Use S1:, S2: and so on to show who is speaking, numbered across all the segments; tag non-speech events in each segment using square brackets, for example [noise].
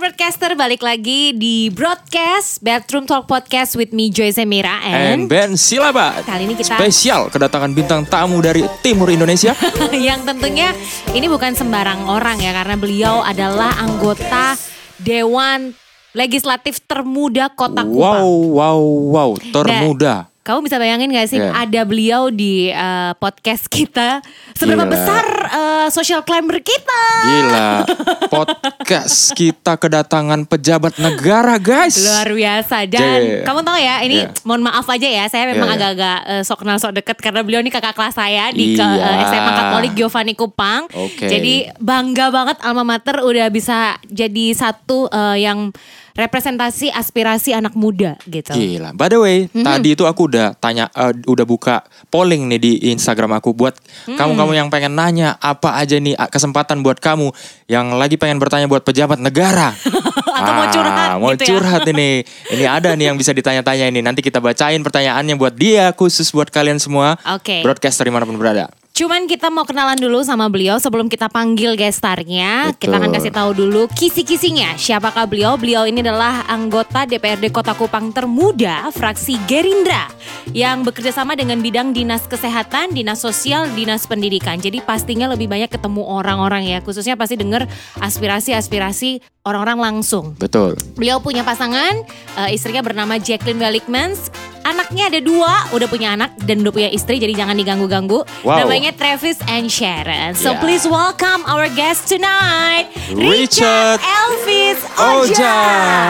S1: Broadcaster balik lagi di broadcast Bedroom Talk Podcast with me Joy Semira
S2: And
S1: and,
S2: Ben Silabat.
S1: Kali ini kita-
S2: spesial kedatangan bintang tamu dari timur Indonesia. [laughs]
S1: yang tentunya ini bukan sembarang orang ya karena beliau adalah anggota Dewan Legislatif termuda Kota Kupang.
S2: wow, wow, wow, termuda.
S1: Kamu bisa bayangin gak sih
S2: Iya.
S1: ada beliau di eh, podcast kita Seberapa
S2: Gila.
S1: besar eh, social climber kita
S2: Gila, [laughs] podcast kita kedatangan pejabat negara, guys.
S1: Luar biasa dan
S2: Yeah.
S1: kamu tahu ya ini
S2: Yeah.
S1: mohon maaf aja ya saya memang
S2: Yeah, yeah.
S1: agak-agak eh, sok kenal sok deket karena beliau ini kakak kelas saya di ke,
S2: Iya.
S1: eh, SMA Katolik Giovanni Kupang.
S2: Oke.
S1: Jadi bangga banget alma mater udah bisa jadi satu eh, yang representasi aspirasi anak muda gitu.
S2: Gila. By the way, tadi itu aku udah tanya, eh, udah buka polling nih di Instagram aku buat kamu-kamu yang pengen nanya apa aja nih kesempatan buat kamu yang lagi pengen bertanya buat pejabat negara. [laughs]
S1: Atau mau curhat
S2: Ah, mau
S1: gitu ya.
S2: curhat ini. Ini ada nih yang bisa ditanya-tanya ini. Nanti kita bacain pertanyaannya buat dia khusus buat kalian semua.
S1: Oke.
S2: Broadcaster di mana pun berada.
S1: Cuman kita mau kenalan dulu sama beliau sebelum kita panggil gestarnya.
S2: Betul.
S1: Kita akan kasih tahu dulu kisi-kisinya. Siapakah beliau? Beliau ini adalah anggota DPRD Kota Kupang termuda fraksi Gerindra yang bekerja sama dengan bidang dinas kesehatan, dinas sosial, dinas pendidikan. Jadi pastinya lebih banyak ketemu orang-orang ya. Khususnya pasti dengar aspirasi-aspirasi orang-orang langsung.
S2: Betul.
S1: Beliau punya pasangan, eh, istrinya bernama Jacqueline Wellikmans. Anaknya ada dua, udah punya anak dan udah punya istri, jadi jangan diganggu-ganggu.
S2: Wow.
S1: Namanya Travis and Sharon. So
S2: Yeah.
S1: please welcome our guest tonight,
S2: Richard
S1: Elvis
S2: Oja.
S1: Oja.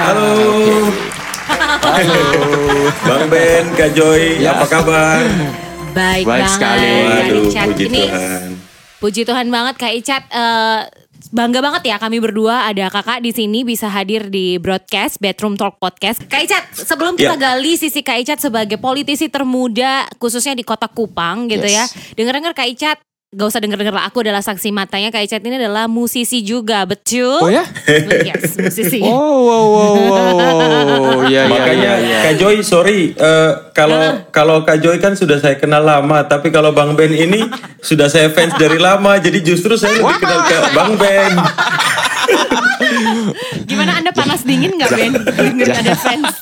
S3: Halo. Bang Ben, Kak Joy,
S2: Ya.
S3: apa kabar?
S1: Baik,
S2: Baik
S1: banget,
S2: sekali.
S1: Kak
S3: Waduh,
S1: Richard.
S3: puji
S1: Ini
S3: Tuhan.
S1: puji Tuhan banget Kak Icat. eh, bangga banget ya kami berdua ada kakak di sini bisa hadir di broadcast Bedroom Talk Podcast. Kak Icat, sebelum kita
S3: Ya.
S1: gali sisi Kak Icat sebagai politisi termuda khususnya di kota Kupang gitu
S2: Yes.
S1: ya. Dengar-dengar Kak Icat Gak usah denger-denger lah, aku adalah saksi matanya Kak Icat ini adalah musisi juga, betul?
S2: Oh ya? [laughs]
S1: Yes, musisi
S2: Oh, wow, wow, wow. [laughs] Iya, iya,
S3: Makanya
S2: iya, iya.
S3: Kak Joy, sorry eh, kalau kalau Kak Joy kan sudah saya kenal lama, tapi kalau Bang Ben ini sudah saya fans dari lama, jadi justru saya lebih kenal ke Bang Ben. [laughs]
S1: Gimana Anda panas dingin gak Ben? [laughs] Dengerin ada fans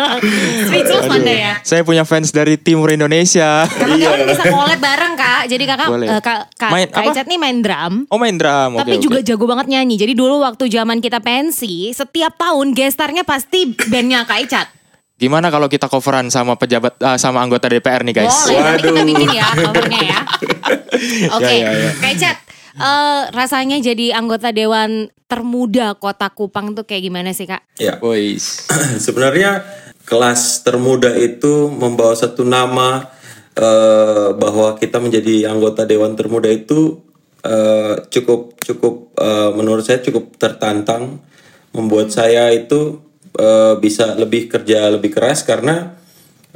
S1: [laughs] Speechless. Anda ya?
S2: Saya punya fans dari timur Indonesia.
S1: Kapan-kapan bisa collab bareng kak. Jadi kakak, eh, kak, kak,
S2: Main
S1: Kak
S2: apa?
S1: Icat nih main drum.
S2: Oh main drum,
S1: Tapi juga jago banget nyanyi. Jadi dulu waktu zaman kita pensi, setiap tahun gestarnya pasti bandnya Kak Icat.
S2: Gimana kalau kita coveran sama pejabat ah, sama anggota DPR nih guys?
S1: Boleh, nanti kita
S3: Waduh.
S1: bikin ya covernya ya. [laughs] Oke,
S2: Ya, ya, ya.
S1: Kak Icat. Eh, rasanya jadi anggota Dewan Termuda Kota Kupang tuh kayak gimana sih kak?
S3: Ya,
S2: Boys. [clears throat]
S3: sebenarnya kelas termuda itu membawa satu nama eh, bahwa kita menjadi anggota Dewan Termuda itu eh, cukup cukup eh, menurut saya cukup tertantang, membuat saya itu eh, bisa lebih kerja lebih keras karena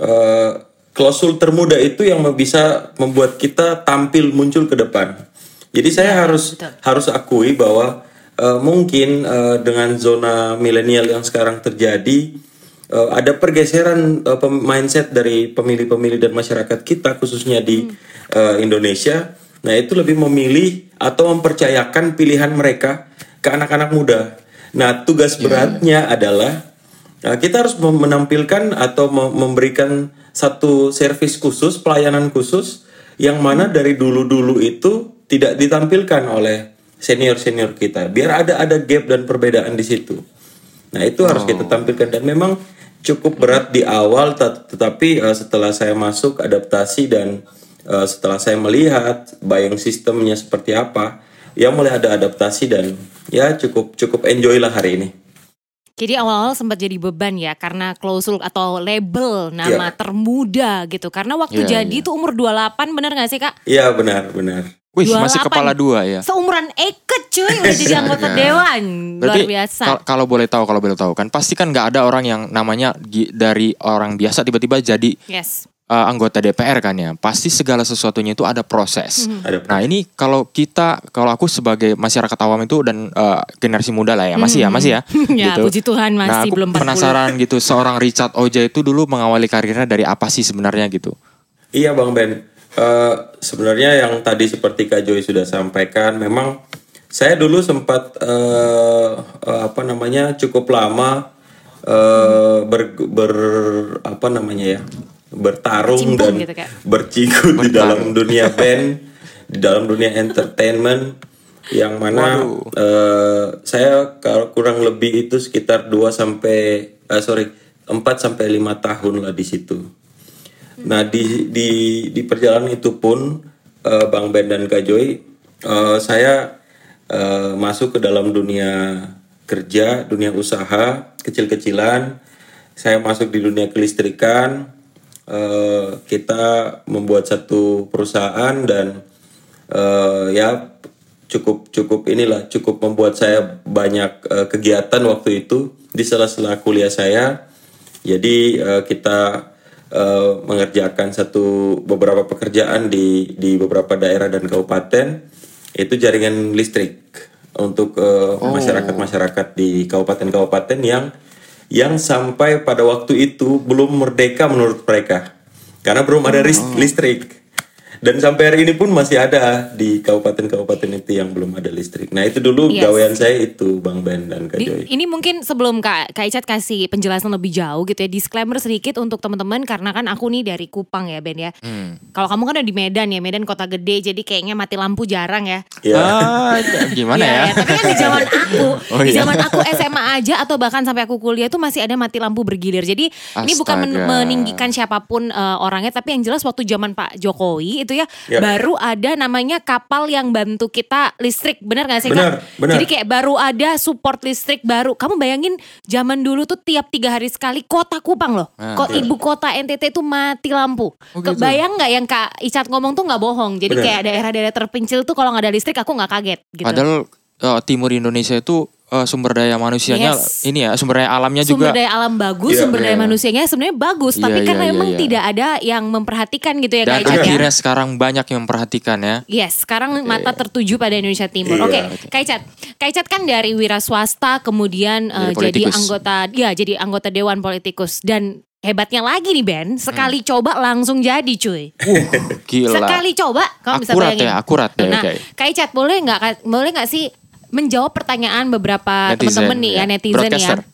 S3: eh, klausul termuda itu yang bisa membuat kita tampil muncul ke depan. Jadi saya harus
S1: betul.
S3: harus akui bahwa eh, mungkin eh, dengan zona milenial yang sekarang terjadi eh, ada pergeseran pem- mindset dari pemilih-pemilih dan masyarakat kita khususnya di eh, Indonesia. Nah, itu lebih memilih atau mempercayakan pilihan mereka ke anak-anak muda. Nah, tugas beratnya adalah Nah, kita harus menampilkan atau mem- memberikan satu servis khusus, pelayanan khusus yang mana dari dulu-dulu itu tidak ditampilkan oleh senior-senior kita. Biar ada ada gap dan perbedaan di situ. Nah, itu harus kita tampilkan dan memang cukup berat di awal tet- tetapi eh, setelah saya masuk adaptasi dan eh, setelah saya melihat buying sistemnya seperti apa, ya mulai ada adaptasi dan ya cukup cukup enjoy lah hari ini.
S1: Jadi awal-awal sempat jadi beban ya karena klausul atau label nama
S3: Iya.
S1: termuda gitu. Karena waktu
S2: Iya,
S1: jadi tuh umur 28 bener gak sih kak?
S3: Iya benar benar.
S2: Wih, masih
S1: 28.
S2: kepala dua ya.
S1: Seumuran Eke cuy [laughs] udah jadi anggota
S2: Astaga.
S1: dewan. Luar
S2: Berarti
S1: biasa.
S2: kal- kalau boleh tahu, kalau boleh tahu kan pasti kan nggak ada orang yang namanya dari orang biasa tiba-tiba jadi
S1: Yes.
S2: uh, anggota DPR kan ya. Pasti segala sesuatunya itu ada proses.
S1: Hmm.
S3: Ada
S2: Nah ini kalau kita, kalau aku sebagai masyarakat awam itu dan uh, generasi muda lah ya, masih ya, masih ya. [laughs]
S1: Ya, puji Tuhan
S2: nah
S1: masih
S2: aku
S1: belum 40.
S2: penasaran gitu, seorang Richard Oja itu dulu mengawali karirnya dari apa sih sebenarnya gitu?
S3: Iya Bang Ben, Eh, sebenarnya yang tadi seperti Kak Joy sudah sampaikan, memang Saya dulu sempat eh, eh, apa namanya cukup lama eh, ber, ber- apa namanya ya bertarung
S1: Berkecimpung
S3: dan
S1: gitu, Kak.
S3: bercikut di dalam dunia [laughs] band, di dalam dunia entertainment yang mana eh, saya kalau kurang lebih itu sekitar 2 sampai eh, sorry 4 sampai lima tahun lah di situ. Nah di di di perjalanan itu pun eh, Bang Ben dan Kak Joy eh, saya eh, masuk ke dalam dunia kerja, dunia usaha kecil-kecilan. Saya masuk di dunia kelistrikan. Eh, kita membuat satu perusahaan dan eh, ya cukup cukup inilah cukup membuat saya banyak eh, kegiatan waktu itu di sela-sela kuliah saya. Jadi eh, kita eh, mengerjakan satu beberapa pekerjaan di di beberapa daerah dan kabupaten itu jaringan listrik untuk eh, masyarakat-masyarakat di kabupaten-kabupaten yang yang sampai pada waktu itu belum merdeka menurut mereka. Karena belum ada ris- listrik dan sampai hari ini pun masih ada di kabupaten-kabupaten itu yang belum ada listrik. Nah itu dulu
S1: Yes.
S3: gawean saya itu Bang Ben dan Kak
S1: Di-
S3: Joy.
S1: ini mungkin sebelum Kak, Kak Icat kasih penjelasan lebih jauh gitu ya, disclaimer sedikit untuk teman-teman karena kan aku nih dari Kupang ya Ben ya.
S2: Hmm.
S1: Kalau kamu kan ada di Medan ya, Medan kota gede jadi kayaknya mati lampu jarang ya.
S3: Ya.
S2: Ah, gimana
S1: Iya,
S2: ya?
S1: Tapi kan di zaman [laughs] aku,
S2: Oh,
S1: di
S2: iya.
S1: zaman aku SMA aja atau bahkan sampai aku kuliah tuh masih ada mati lampu bergilir. Jadi ini bukan men-
S2: Astaga.
S1: meninggikan siapa pun eh, orangnya, tapi yang jelas waktu zaman Pak Jokowi itu ya,
S3: Ya.
S1: baru ada namanya kapal yang bantu kita listrik, benar gak sih
S3: Benar,
S1: Kak?
S3: benar.
S1: Jadi kayak baru ada support listrik baru. Kamu bayangin zaman dulu tuh tiap tiga hari sekali kota Kupang loh,
S2: Ah,
S1: kok ibu kota NTT tuh mati lampu.
S2: Oh, gitu.
S1: Kebayang nggak yang Kak Icat ngomong tuh nggak bohong. Jadi
S3: Benar.
S1: kayak daerah-daerah terpencil tuh kalau nggak ada listrik aku nggak kaget gitu.
S2: Padahal eh, timur Indonesia itu eh, sumber daya manusianya
S1: Yes.
S2: ini ya sumber daya alamnya
S1: sumber
S2: juga
S1: daya alam bagus,
S3: Iya.
S1: sumber daya
S2: Iya.
S1: manusianya sebenarnya bagus,
S2: Iya,
S1: tapi kan
S2: iya, iya,
S1: memang
S2: iya.
S1: tidak ada yang memperhatikan gitu ya
S2: dan
S1: Kak Icat ya.
S2: akhirnya sekarang banyak yang memperhatikan ya.
S1: Yes, sekarang mata tertuju pada Indonesia Timur.
S3: Iya.
S1: Oke, Kak Icat. Kak Icat kan dari wira swasta kemudian eh,
S2: Jadi
S1: anggota ya jadi anggota dewan politikus dan hebatnya lagi nih Ben, sekali
S2: Hmm.
S1: coba langsung jadi cuy.
S2: Gila.
S1: Sekali coba kamu bisa
S2: Akurat
S1: bayangin.
S2: ya, akurat ya,
S1: Nah,
S2: oke.
S1: Kak Icat boleh nggak Kak- boleh nggak sih menjawab pertanyaan beberapa teman-teman nih ya
S2: ya.
S1: netizen ya. [laughs]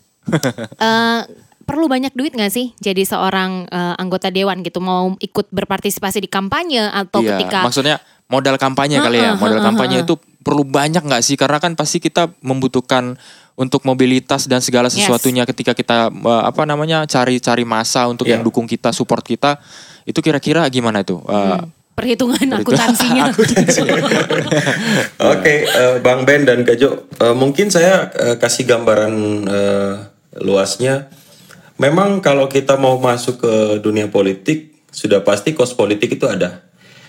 S1: Eh, perlu banyak duit nggak sih jadi seorang eh, anggota dewan gitu mau ikut berpartisipasi di kampanye atau
S2: Iya,
S1: ketika
S2: maksudnya modal kampanye kali ya. Modal
S1: heeh,
S2: kampanye
S1: heeh.
S2: itu perlu banyak nggak sih? Karena kan pasti kita membutuhkan untuk mobilitas dan segala sesuatunya ketika kita eh, apa namanya cari-cari masa untuk
S3: Iya.
S2: yang dukung kita, support kita. Itu kira-kira gimana itu? Eh,
S1: Hmm, perhitungan [laughs] akuntansinya.
S3: Oke, eh, Bang Ben dan Kak Jo, eh, mungkin saya eh, kasih gambaran eh, luasnya. Memang kalau kita mau masuk ke dunia politik, sudah pasti kos politik itu ada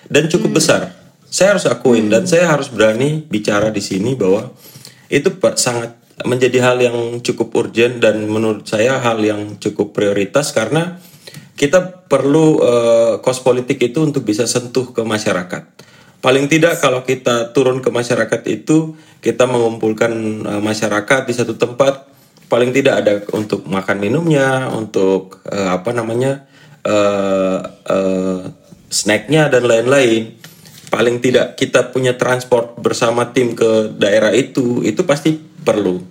S3: dan cukup besar. Saya harus akuin dan saya harus berani bicara di sini bahwa itu sangat menjadi hal yang cukup urgent dan menurut saya hal yang cukup prioritas karena kita perlu eh, kos politik itu untuk bisa sentuh ke masyarakat. Paling tidak kalau kita turun ke masyarakat itu kita mengumpulkan eh, masyarakat di satu tempat paling tidak ada untuk makan minumnya, untuk eh, apa namanya eh, eh, snacknya dan lain-lain. Paling tidak kita punya transport bersama tim ke daerah itu, itu pasti perlu.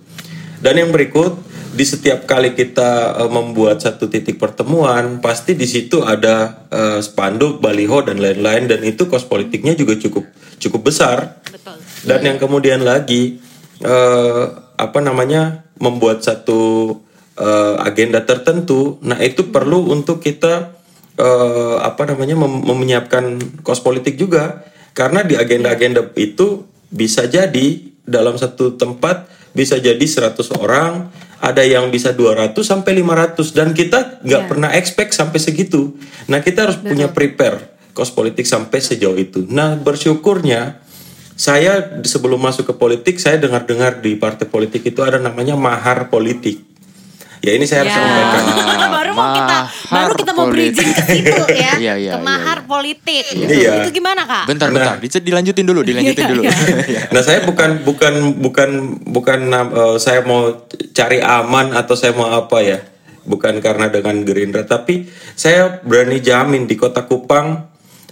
S3: Dan yang berikut di setiap kali kita eh, membuat satu titik pertemuan, pasti di situ ada eh, spanduk, baliho dan lain-lain dan itu kos politiknya juga cukup cukup besar.
S1: Betul.
S3: Dan yang kemudian lagi eh, apa namanya membuat satu eh, agenda tertentu, nah itu perlu untuk kita eh, apa namanya mem- menyiapkan kos politik juga karena di agenda-agenda itu bisa jadi dalam satu tempat bisa jadi 100 orang, ada yang bisa 200 sampai 500 dan kita nggak
S1: Ya.
S3: pernah expect sampai segitu. Nah, kita harus punya prepare kos politik sampai sejauh itu. Nah, bersyukurnya saya sebelum masuk ke politik saya dengar-dengar di partai politik itu ada namanya mahar politik. Ya ini saya harus
S1: Ya.
S3: sampaikan. [laughs]
S1: baru mau kita
S2: Mahar
S1: baru kita mau bridging ke situ [laughs] ya.
S2: Iya, iya,
S1: ke
S2: iya,
S1: mahar politik. Gitu.
S3: Iya.
S1: Itu gimana Kak?
S2: bentar, bentar. Dice- Dilanjutin dulu, dilanjutin
S1: Iya,
S2: dulu. [laughs]
S1: iya.
S3: Nah saya bukan bukan bukan bukan eh, saya mau cari aman atau saya mau apa ya, bukan karena dengan Gerindra, tapi saya berani jamin di Kota Kupang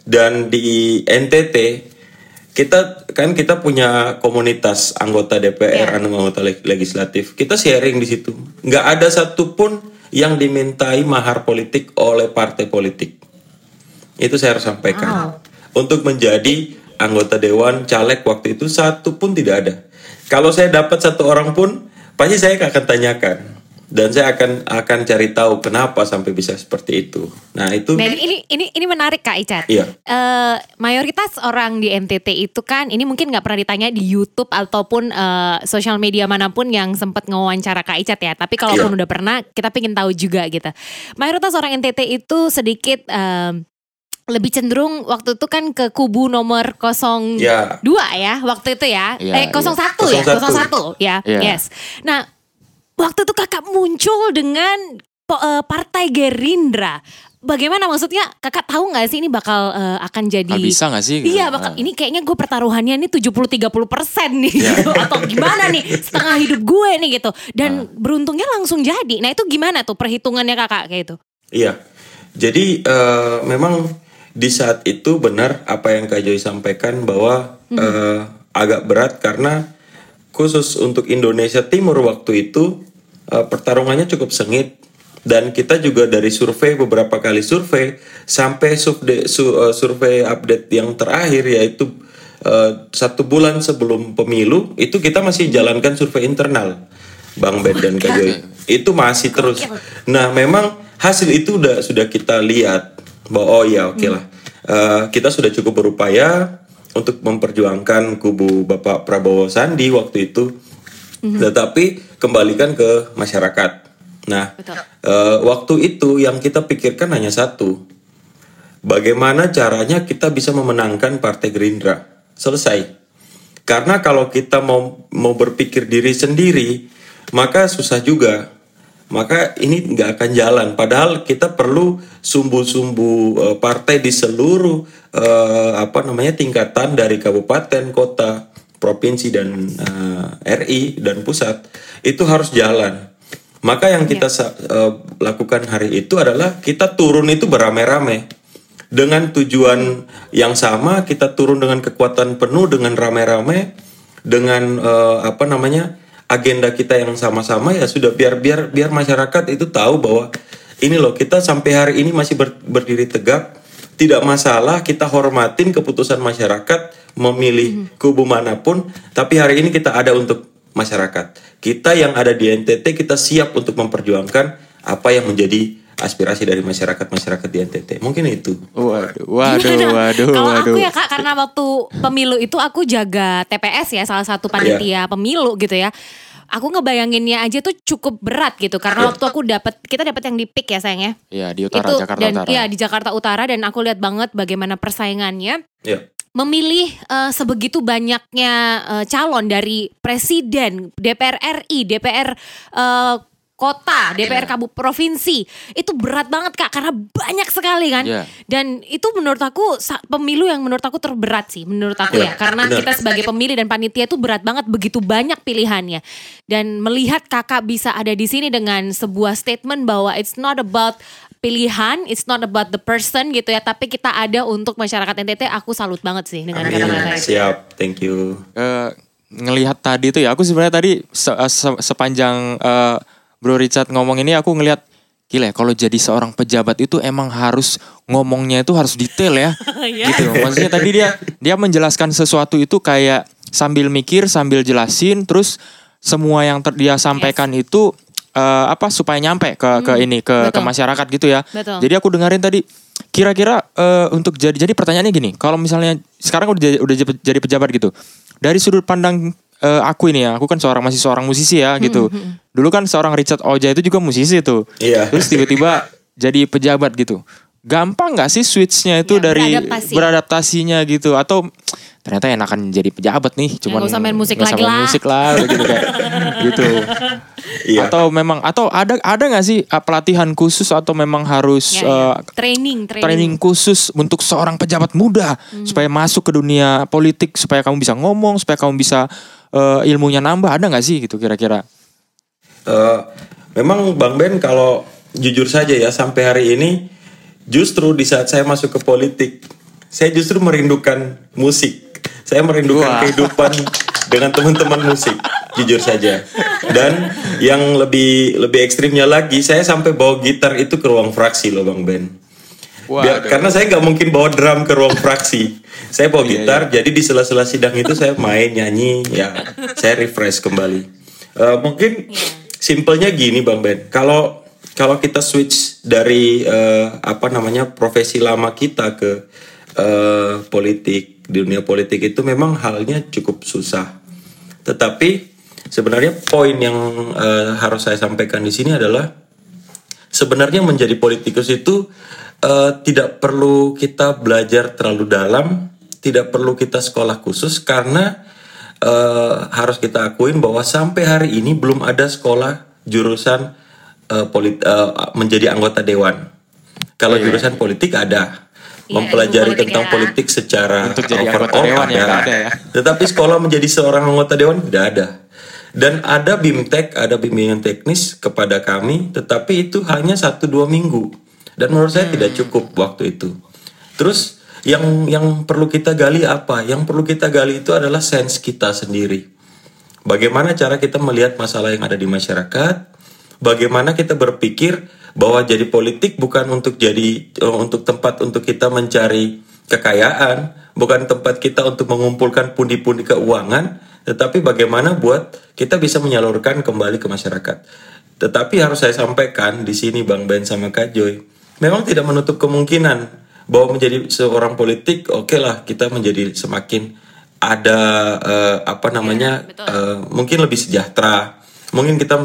S3: dan di NTT kita kan kita punya komunitas anggota DPR,
S1: Iya.
S3: anggota leg- legislatif. Kita sharing di situ. Nggak ada satupun yang dimintai mahar politik oleh partai politik. Itu saya harus sampaikan. Untuk menjadi anggota dewan caleg waktu itu satu pun tidak ada. Kalau saya dapat satu orang pun, pasti saya akan tanyakan dan saya akan akan cari tahu kenapa sampai bisa seperti itu. Nah itu,
S1: Dan ini ini ini menarik Kak Icat.
S3: iya.
S1: Eh, mayoritas orang di NTT itu kan ini mungkin nggak pernah ditanya di YouTube ataupun eh, sosial media mana pun yang sempat ngewawancara Kak Icat ya. Tapi kalaupun
S3: Iya.
S1: udah pernah, kita pengen tahu juga gitu. Mayoritas orang NTT itu sedikit em, lebih cenderung waktu itu kan ke kubu nomor 02
S3: Ya.
S1: ya waktu itu ya.
S2: Iya,
S1: eh 01 ya, 01
S3: 01.
S1: ya.
S2: Iya.
S1: Yes. Nah, waktu itu Kakak muncul dengan eh, Partai Gerindra. Bagaimana maksudnya kakak tahu nggak sih ini bakal eh, akan jadi
S2: Ah, bisa nggak sih?
S1: Iya bakal
S2: Ah.
S1: ini kayaknya gue pertaruhannya nih 70-30 persen nih gitu. [laughs] Atau gimana nih setengah hidup gue nih gitu Dan
S2: Ah.
S1: beruntungnya langsung jadi Nah itu gimana tuh perhitungannya kakak kayak itu
S3: Iya. Jadi eh, memang di saat itu benar apa yang Kak Joy sampaikan bahwa eh, agak berat karena khusus untuk Indonesia Timur waktu itu eh, pertarungannya cukup sengit. Dan kita juga dari survei beberapa kali survei sampai subde- su- eh, survei update yang terakhir yaitu eh, satu bulan sebelum pemilu itu kita masih jalankan survei internal Bang Ben dan Kak Joy. Itu masih terus. Nah memang hasil itu udah sudah kita lihat bahwa oh ya oke lah. Eh, kita sudah cukup berupaya untuk memperjuangkan kubu Bapak Prabowo Sandi waktu itu, tetapi kembalikan ke masyarakat. Nah
S1: Betul.
S3: eh, waktu itu yang kita pikirkan hanya satu, bagaimana caranya kita bisa memenangkan Partai Gerindra selesai. Karena kalau kita mau mau berpikir diri sendiri, maka susah juga. Maka ini nggak akan jalan. Padahal kita perlu sumbu-sumbu eh, partai di seluruh eh, apa namanya tingkatan dari kabupaten, kota, provinsi dan eh, RI dan pusat itu harus jalan. Maka yang kita eh, lakukan hari itu adalah kita turun itu beramai-ramai. Dengan tujuan yang sama kita turun dengan kekuatan penuh dengan rame-rame dengan eh, apa namanya agenda kita yang sama-sama ya sudah biar biar biar masyarakat itu tahu bahwa ini loh kita sampai hari ini masih ber- berdiri tegak. Tidak masalah kita hormatin keputusan masyarakat memilih kubu mana pun tapi hari ini kita ada untuk masyarakat kita yang ada di NTT kita siap untuk memperjuangkan apa yang menjadi aspirasi dari masyarakat masyarakat di NTT mungkin itu
S2: Waduh, waduh, [laughs]
S1: Gimana?
S2: waduh,
S1: Kalau
S2: waduh.
S1: aku ya kak karena waktu pemilu itu aku jaga TPS ya salah satu panitia pemilu gitu ya. Aku ngebayanginnya aja tuh cukup berat gitu karena
S3: Iya.
S1: waktu aku dapat kita dapat yang di PIK ya sayang ya.
S2: Iya di utara
S1: itu
S2: Jakarta
S1: dan
S2: Utara.
S1: ya di Jakarta Utara dan aku lihat banget bagaimana persaingannya
S3: ya
S1: memilih eh, sebegitu banyaknya eh, calon dari presiden, DPR RI, DPR eh, kota, DPR kabu provinsi. Itu berat banget kak karena banyak sekali kan?
S2: Iya.
S1: dan itu menurut aku pemilu yang menurut aku terberat sih menurut aku ya.
S3: Iya,
S1: karena
S3: benar.
S1: kita sebagai pemilih dan panitia itu berat banget begitu banyak pilihannya. Dan melihat kakak bisa ada di sini dengan sebuah statement bahwa it's not about pilihan, it's not about the person gitu ya, tapi kita ada untuk masyarakat NTT. Aku salut banget sih dengan kata-kata itu.
S3: siap thank you
S2: Eh, ngelihat tadi tuh ya aku sebenarnya tadi se- eh, se- sepanjang eh, Bro Richard ngomong ini aku ngelihat gila ya kalau jadi seorang pejabat itu emang harus ngomongnya itu harus detail ya [laughs]
S1: Iya.
S2: gitu maksudnya tadi dia dia menjelaskan sesuatu itu kayak sambil mikir sambil jelasin terus semua yang ter- dia sampaikan itu eh, apa supaya nyampe ke ke ini ke ke masyarakat gitu ya.
S1: Betul.
S2: jadi aku dengerin tadi kira-kira eh, untuk jadi jadi pertanyaannya gini kalau misalnya sekarang udah jadi, udah jadi- pejabat gitu dari sudut pandang eh, aku ini ya aku kan seorang masih seorang musisi ya gitu. dulu kan seorang Richard Oja itu juga musisi tuh.
S3: Iya.
S2: terus tiba-tiba jadi pejabat gitu. Gampang nggak sih switchnya itu
S1: Ya,
S2: dari
S1: beradaptasi.
S2: beradaptasinya gitu? Atau ternyata enakan jadi pejabat nih cuman
S1: nggak usah main musik lagi
S2: main
S1: lah.
S2: musik lah gitu kayak [laughs] gitu
S3: Iya.
S2: atau memang atau ada ada nggak sih uh, pelatihan khusus atau memang harus
S1: Ya, ya.
S2: uh,
S1: training, training.
S2: training khusus untuk seorang pejabat muda supaya masuk ke dunia politik supaya kamu bisa ngomong supaya kamu bisa uh, ilmunya nambah ada nggak sih gitu kira-kira
S3: Eh, memang Bang Ben kalau jujur saja ya sampai hari ini justru di saat saya masuk ke politik saya justru merindukan musik Saya merindukan
S2: Wah.
S3: kehidupan dengan teman-teman musik, jujur saja. Dan yang lebih lebih ekstrimnya lagi, saya sampai bawa gitar itu ke ruang fraksi loh Bang Ben. Biar- karena saya nggak mungkin bawa drum ke ruang fraksi. Saya bawa gitar, jadi di sela-sela sidang itu saya main nyanyi, ya saya refresh kembali. Eh, mungkin simpelnya gini Bang Ben, kalau kalau kita switch dari eh, apa namanya profesi lama kita ke eh, politik, di dunia politik itu memang halnya cukup susah. Tetapi sebenarnya poin yang eh, harus saya sampaikan di sini adalah sebenarnya menjadi politikus itu eh, tidak perlu kita belajar terlalu dalam, tidak perlu kita sekolah khusus karena eh, harus kita akuin bahwa sampai hari ini belum ada sekolah jurusan eh, polit- eh, menjadi anggota dewan. Kalau jurusan politik ada.
S1: Iya,
S3: Mempelajari
S1: politik
S3: tentang
S1: ya.
S3: politik secara
S2: Untuk jadi anggota dewan ya nggak ada ya.
S3: tetapi sekolah menjadi seorang anggota dewan tidak ada. Dan ada BIMTEK, ada bimbingan teknis kepada kami, tetapi itu hanya satu dua minggu. Dan menurut saya tidak cukup waktu itu. Terus yang yang perlu kita gali apa? Yang perlu kita gali itu adalah sense kita sendiri. Bagaimana cara kita melihat masalah yang ada di masyarakat? Bagaimana kita berpikir bahwa jadi politik bukan untuk jadi eh, untuk tempat untuk kita mencari kekayaan, bukan tempat kita untuk mengumpulkan pundi-pundi keuangan, tetapi bagaimana buat kita bisa menyalurkan kembali ke masyarakat. Tetapi harus saya sampaikan di sini Bang Ben sama Kak Joy, memang tidak menutup kemungkinan bahwa menjadi seorang politik, oke lah kita menjadi semakin ada eh, apa namanya eh, mungkin lebih sejahtera mungkin kita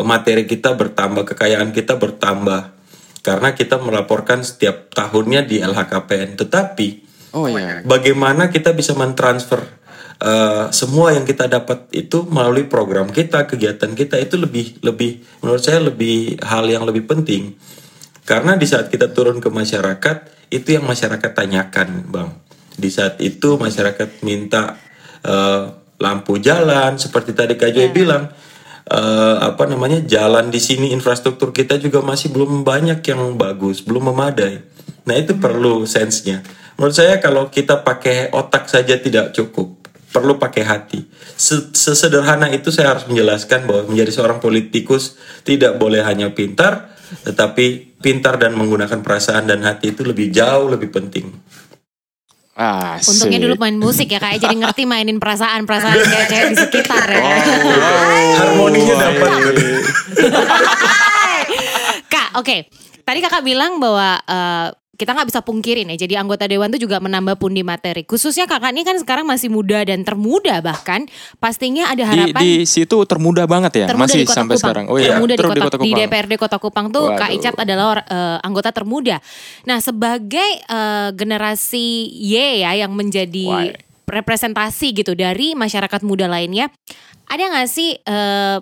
S3: materi kita bertambah kekayaan kita bertambah. Karena kita melaporkan setiap tahunnya di LHKPN tetapi
S2: Oh iya.
S3: bagaimana kita bisa mentransfer eh, semua yang kita dapat itu melalui program kita kegiatan kita itu lebih lebih menurut saya lebih hal yang lebih penting. Karena di saat kita turun ke masyarakat itu yang masyarakat tanyakan bang. Di saat itu masyarakat minta eh, lampu jalan seperti tadi Kak Joy bilang eh, apa namanya jalan di sini infrastruktur kita juga masih belum banyak yang bagus belum memadai. Nah itu perlu sensenya. Menurut saya kalau kita pakai otak saja tidak cukup perlu pakai hati. Se- sesederhana itu saya harus menjelaskan bahwa menjadi seorang politikus tidak boleh hanya pintar tetapi pintar dan menggunakan perasaan dan hati itu lebih jauh lebih penting
S2: Ah,
S1: Untungnya dulu main musik ya kayak jadi ngerti mainin perasaan-perasaan cewek-cewek di sekitar ya.
S3: harmoninya dapat.
S1: Kak, oke. Tadi kakak bilang bahwa eh, kita nggak bisa pungkirin ya. Jadi anggota dewan itu juga menambah pundi materi. Khususnya kakak ini kan sekarang masih muda dan termuda bahkan. Pastinya ada
S2: Di,
S1: harapan.
S2: di situ termudah banget ya,
S1: termuda
S2: masih
S1: di Kota
S2: sampai
S1: Kupang.
S2: sekarang. Oh iya,
S1: termuda di,
S2: terus
S1: kota, di DPRD Kota Kupang tuh Kak
S2: Waduh.
S1: Icat adalah eh, anggota termuda. Nah, sebagai eh, generasi Y ya yang menjadi
S2: Why?
S1: representasi gitu dari masyarakat muda lainnya, ada nggak sih eh,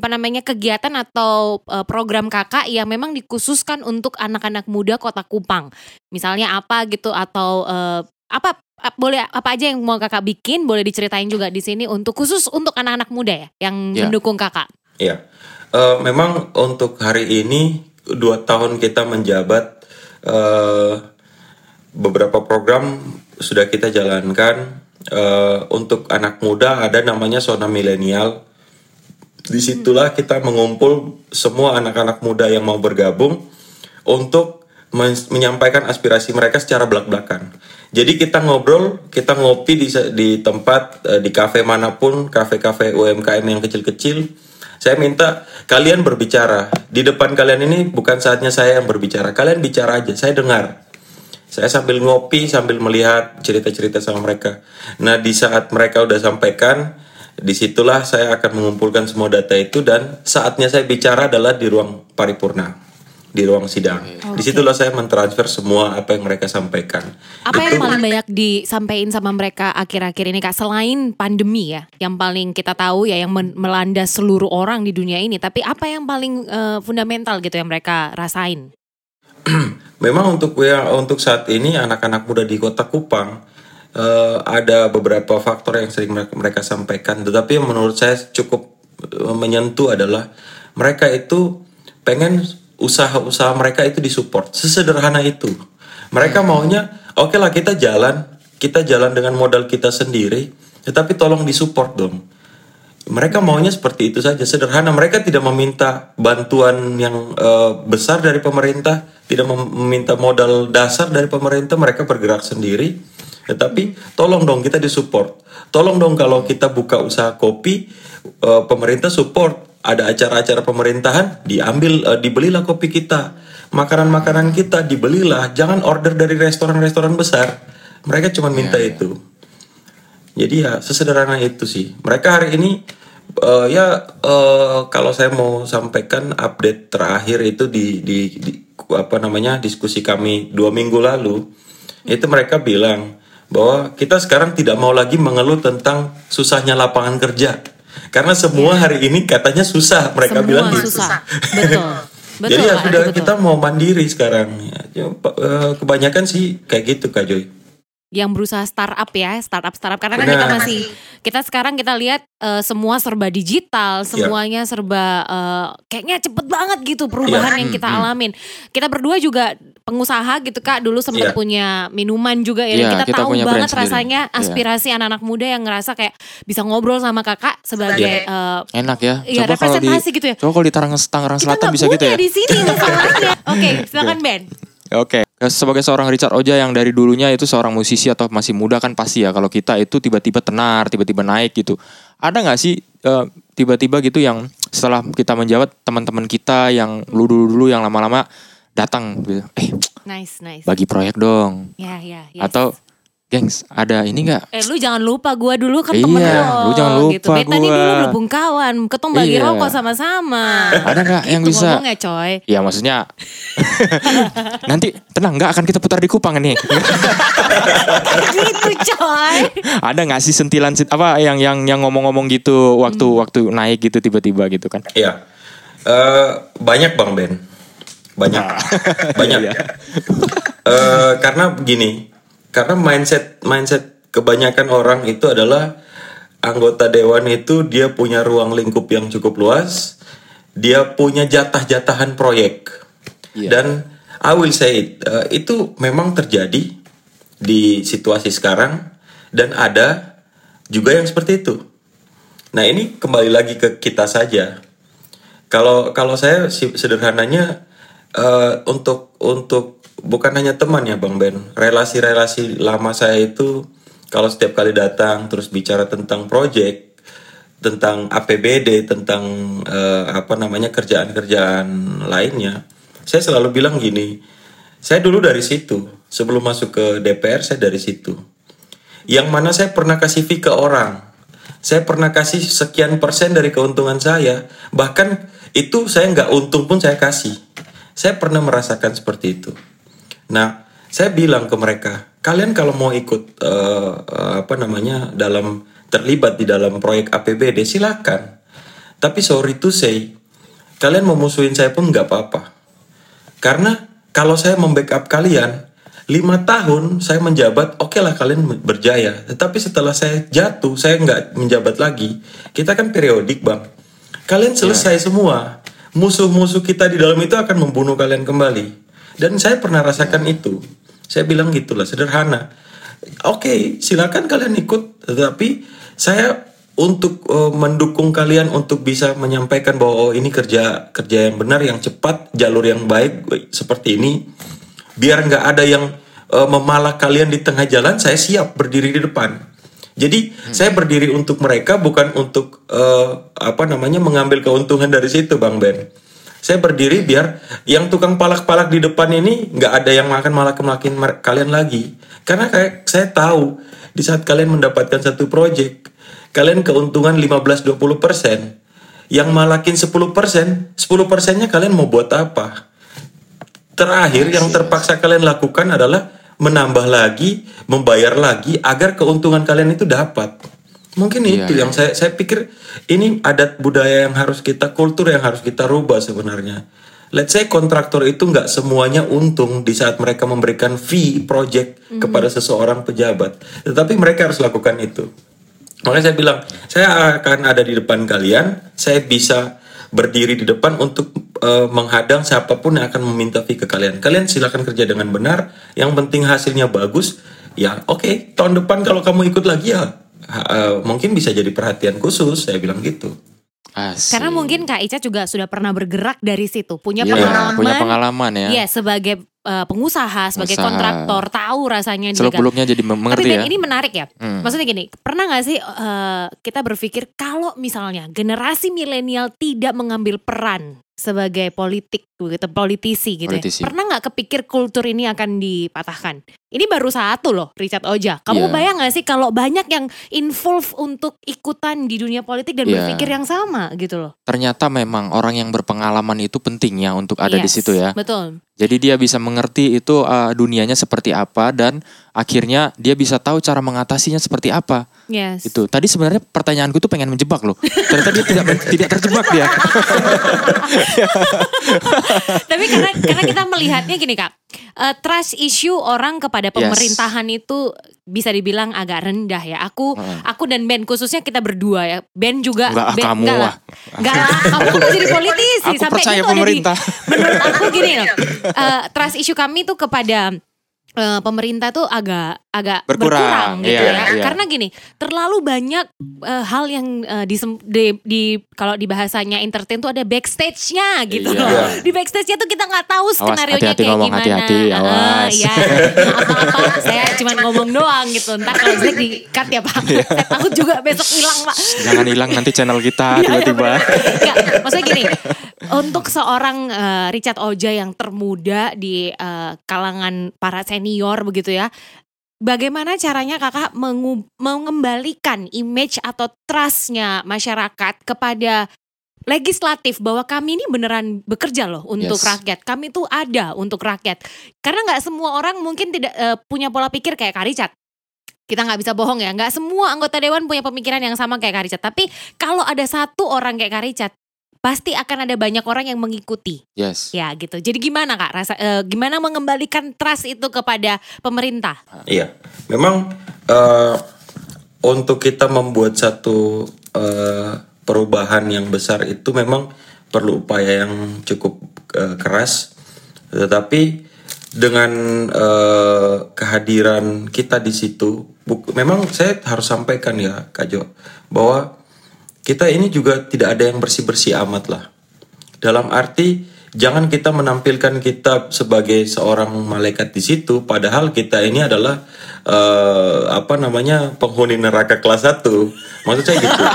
S1: apa namanya kegiatan atau eh, program kakak yang memang dikhususkan untuk anak-anak muda Kota Kupang? Misalnya apa gitu atau eh, apa ap- boleh apa aja yang mau kakak bikin boleh diceritain juga di sini untuk khusus untuk anak-anak muda ya yang
S2: Ya.
S1: mendukung kakak.
S3: Iya, Eh, memang untuk hari ini dua tahun kita menjabat, eh, beberapa program sudah kita jalankan Eh, untuk anak muda ada namanya zona milenial. Di situlah kita mengumpul semua anak-anak muda yang mau bergabung untuk men- menyampaikan aspirasi mereka secara belak-belakan. Jadi kita ngobrol, kita ngopi di di tempat eh, di kafe mana pun, kafe-kafe UMKM yang kecil-kecil. Saya minta kalian berbicara. Di depan kalian ini bukan saatnya saya yang berbicara. Kalian bicara aja, saya dengar. Saya sambil ngopi, sambil melihat cerita-cerita sama mereka. Nah, di saat mereka udah sampaikan, di situlah saya akan mengumpulkan semua data itu dan saatnya saya bicara adalah di ruang paripurna, di ruang sidang. Di situlah saya mentransfer semua apa yang mereka sampaikan.
S1: Apa yang paling banyak disampaikan sama mereka akhir-akhir ini kak selain pandemi ya, yang paling kita tahu ya yang melanda seluruh orang di dunia ini. Tapi apa yang paling eh, fundamental gitu yang mereka rasain? [clears throat]
S3: Memang untuk ya untuk saat ini anak-anak muda di Kota Kupang eh, ada beberapa faktor yang sering mereka, mereka sampaikan, tetapi yang menurut saya cukup eh, menyentuh adalah mereka itu pengen usaha-usaha mereka itu disupport, sesederhana itu. Mereka maunya, oke lah kita jalan, kita jalan dengan modal kita sendiri, tetapi tolong disupport dong. Mereka maunya seperti itu saja, sederhana. Mereka tidak meminta bantuan yang eh, besar dari pemerintah, tidak mem- meminta modal dasar dari pemerintah. Mereka bergerak sendiri. Tetapi tolong dong kita disupport. Tolong dong kalau kita buka usaha kopi, eh, pemerintah support. Ada acara-acara pemerintahan, diambil, eh, dibelilah kopi kita. Makanan-makanan kita dibelilah. Jangan order dari restoran-restoran besar. Mereka cuma minta itu. Jadi ya sesederhana itu sih. Mereka hari ini eh, ya eh, kalau saya mau sampaikan update terakhir itu di, di, di apa namanya diskusi kami dua minggu lalu itu mereka bilang bahwa kita sekarang tidak mau lagi mengeluh tentang susahnya lapangan kerja karena semua hari ini katanya susah mereka
S1: Semua
S3: bilang gitu.
S1: susah. Betul. [laughs] Betul,
S3: Jadi ya sudah kita mau mandiri sekarang. Ya, ya, eh, kebanyakan sih kayak gitu Kak Joy.
S1: yang berusaha startup ya, startup startup karena kan kita masih kita sekarang kita lihat eh, semua serba digital,
S3: Iya.
S1: semuanya serba eh, kayaknya cepet banget gitu perubahan
S3: Iya.
S1: yang kita alamin. Kita berdua juga pengusaha gitu Kak, dulu sempat
S3: Iya.
S1: punya minuman juga ya.
S2: Iya,
S1: kita,
S2: kita
S1: tahu banget
S2: sendiri.
S1: rasanya
S2: Iya.
S1: aspirasi anak-anak muda yang ngerasa kayak bisa ngobrol sama kakak sebagai eh,
S2: Enak ya.
S1: Iya,
S2: kalau di
S1: representasi gitu ya.
S2: Coba kalau di Tangerang, Tangerang Selatan bisa gitu ya.
S1: di sini masalahnya. [laughs] Oke, silakan Ben.
S2: Oke, sebagai seorang Richard Oja yang dari dulunya itu seorang musisi atau masih muda kan pasti ya kalau kita itu tiba-tiba tenar, tiba-tiba naik gitu. Ada nggak sih eh, tiba-tiba gitu yang setelah kita menjabat teman-teman kita yang lu dulu-dulu yang lama-lama datang gitu, eh
S1: Nice, nice.
S2: bagi proyek dong.
S1: Ya, ya, yes.
S2: Atau gengs ada ini nggak?
S1: Eh lu jangan lupa gua dulu kan
S2: Iya,
S1: temen lo
S2: lu jangan lupa
S1: gitu. Bet tadi
S2: gua.
S1: dulu belum kawan, ketemu bagi
S2: Iya.
S1: rokok sama-sama.
S2: Ada nggak yang
S1: Gitu
S2: bisa?
S1: ngomongnya coy.
S2: Ya maksudnya [laughs] nanti tenang nggak akan kita putar di Kupang nih. [laughs]
S1: gitu coy.
S2: ada nggak sih sentilan sit- apa yang yang yang ngomong-ngomong gitu waktu
S1: Hmm.
S2: waktu naik gitu tiba-tiba gitu kan?
S3: Iya. Eh, banyak Bang Ben. Banyak. [laughs] banyak. [laughs] Eh, karena begini, karena mindset mindset kebanyakan orang itu adalah anggota dewan itu dia punya ruang lingkup yang cukup luas, dia punya jatah-jatahan proyek.
S2: Iya.
S3: Dan I will say it, eh, itu memang terjadi di situasi sekarang dan ada juga yang seperti itu. Nah, ini kembali lagi ke kita saja. Kalau kalau saya sederhananya eh, untuk untuk bukan hanya teman ya Bang Ben, relasi-relasi lama saya itu kalau setiap kali datang terus bicara tentang project, tentang APBD, tentang eh, apa namanya kerjaan-kerjaan lainnya, saya selalu bilang gini, saya dulu dari situ, sebelum masuk ke DPR saya dari situ. Yang mana saya pernah kasih fee ke orang. Saya pernah kasih sekian persen dari keuntungan saya. Bahkan itu saya nggak untung pun saya kasih. Saya pernah merasakan seperti itu. Nah, saya bilang ke mereka, kalian kalau mau ikut eh, apa namanya dalam terlibat di dalam proyek APBD silakan. Tapi sorry to say, kalian mau musuhin saya pun nggak apa-apa. Karena kalau saya membackup kalian, lima tahun saya menjabat, oke lah kalian berjaya. Tetapi setelah saya jatuh, saya nggak menjabat lagi. Kita kan periodik bang. Kalian selesai semua. Musuh-musuh kita di dalam itu akan membunuh kalian kembali. Dan saya pernah rasakan itu. Saya bilang gitulah, sederhana. Oke, silakan kalian ikut. Tetapi saya untuk eh, mendukung kalian untuk bisa menyampaikan bahwa oh, ini kerja kerja yang benar, yang cepat, jalur yang baik seperti ini. Biar nggak ada yang eh, memalak kalian di tengah jalan, saya siap berdiri di depan. Jadi saya berdiri untuk mereka bukan untuk eh, apa namanya mengambil keuntungan dari situ, Bang Ben. Saya berdiri biar yang tukang palak-palak di depan ini nggak ada yang makan malah kemalakin mer- kalian lagi. Karena kayak saya tahu di saat kalian mendapatkan satu project, kalian keuntungan 15-20 persen, yang malakin 10 persen, 10 persennya kalian mau buat apa? Terakhir yang terpaksa kalian lakukan adalah menambah lagi, membayar lagi agar keuntungan kalian itu dapat. Mungkin
S2: Iya,
S3: itu yang saya saya pikir ini adat budaya yang harus kita kultur yang harus kita rubah sebenarnya. Let's say kontraktor itu nggak semuanya untung di saat mereka memberikan fee project kepada seseorang pejabat, tetapi mereka harus lakukan itu. Makanya saya bilang, saya akan ada di depan kalian, saya bisa berdiri di depan untuk eh, menghadang siapa pun yang akan meminta fee ke kalian. Kalian silakan kerja dengan benar, yang penting hasilnya bagus. ya oke tahun depan kalau kamu ikut lagi ya eh, mungkin bisa jadi perhatian khusus saya bilang gitu
S2: Asik.
S1: Karena mungkin Kak Ica juga sudah pernah bergerak dari situ, punya
S2: Iya,
S1: pengalaman.
S2: punya pengalaman ya.
S1: Iya, sebagai eh, pengusaha, sebagai
S2: Pengusaha.
S1: kontraktor, tahu rasanya
S2: Seluk
S1: juga.
S2: beluknya jadi
S1: Tapi
S2: mengerti
S1: Ben,
S2: ya.
S1: ini menarik ya.
S2: Hmm.
S1: Maksudnya gini, pernah nggak sih eh, kita berpikir kalau misalnya generasi milenial tidak mengambil peran sebagai politik, begitu politisi gitu
S2: Politisi.
S1: ya. Pernah nggak kepikir kultur ini akan dipatahkan? Ini baru satu loh, Richard Oja. Kamu
S2: Iya.
S1: bayang nggak sih kalau banyak yang involve untuk ikutan di dunia politik dan
S2: Iya.
S1: berpikir yang sama gitu loh?
S2: Ternyata memang orang yang berpengalaman itu penting ya untuk ada di
S1: Yes,
S2: situ ya.
S1: Betul.
S2: Jadi dia bisa mengerti itu uh, dunianya seperti apa dan akhirnya dia bisa tahu cara mengatasinya seperti apa.
S1: Yes.
S2: Itu. Tadi sebenarnya pertanyaanku tuh pengen menjebak loh. Ternyata dia tidak [laughs] tidak terjebak dia. [laughs]
S1: Tapi karena karena kita melihatnya gini kak, eh, trust issue orang kepada pemerintahan itu bisa dibilang agak rendah ya. Aku
S2: Heeh.
S1: aku dan Ben khususnya kita berdua ya. Ben juga.
S2: Enggak,
S1: Ben,
S2: kamu
S1: enggak lah. Enggak lah, kamu kan masih jadi politisi.
S2: Aku
S1: sampai
S2: percaya
S1: itu ada di-
S2: pemerintah.
S1: menurut aku gini loh, eh, trust issue kami tuh kepada eh, pemerintah tuh agak agak berkurang,
S2: Berkurang,
S1: gitu
S2: iya,
S1: ya.
S2: iya.
S1: Karena gini, terlalu banyak eh, hal yang eh, disem- di, di kalau di bahasanya entertain tuh ada backstage-nya gitu
S2: Iya.
S1: loh. Di backstage-nya tuh kita nggak tahu skenario nya kayak
S2: ngomong,
S1: gimana.
S2: hati-hati, awas.
S1: Iya, apa-apa. saya cuma ngomong doang gitu. Entar kalau jelek di cut ya Pak.
S2: Iya.
S1: saya takut juga besok hilang Pak.
S2: Jangan hilang nanti channel kita
S1: Iya, iya,
S2: tiba-tiba.
S1: bener-bener. Nggak, maksudnya gini, untuk seorang eh, Richard Oja yang termuda di eh, kalangan para senior begitu ya, bagaimana caranya kakak mengembalikan image atau trustnya masyarakat kepada legislatif bahwa kami ini beneran bekerja loh untuk
S2: Yes.
S1: rakyat. Kami tuh ada untuk rakyat. Karena nggak semua orang mungkin tidak eh, punya pola pikir kayak Kak Richard kita nggak bisa bohong ya, nggak semua anggota dewan punya pemikiran yang sama kayak Kak Richard. Tapi kalau ada satu orang kayak Kak Richard, pasti akan ada banyak orang yang mengikuti,
S2: Yes.
S1: ya gitu. Jadi gimana kak, rasa, eh, gimana mengembalikan trust itu kepada pemerintah?
S3: Iya, memang eh, untuk kita membuat satu eh, perubahan yang besar itu memang perlu upaya yang cukup eh, keras, tetapi dengan eh, kehadiran kita di situ, memang saya harus sampaikan ya Kak Jo, bahwa kita ini juga tidak ada yang bersih-bersih amat lah. Dalam arti jangan kita menampilkan kita sebagai seorang malaikat di situ padahal kita ini adalah eh, apa namanya penghuni neraka kelas 1. Maksud saya gitu. [laughs]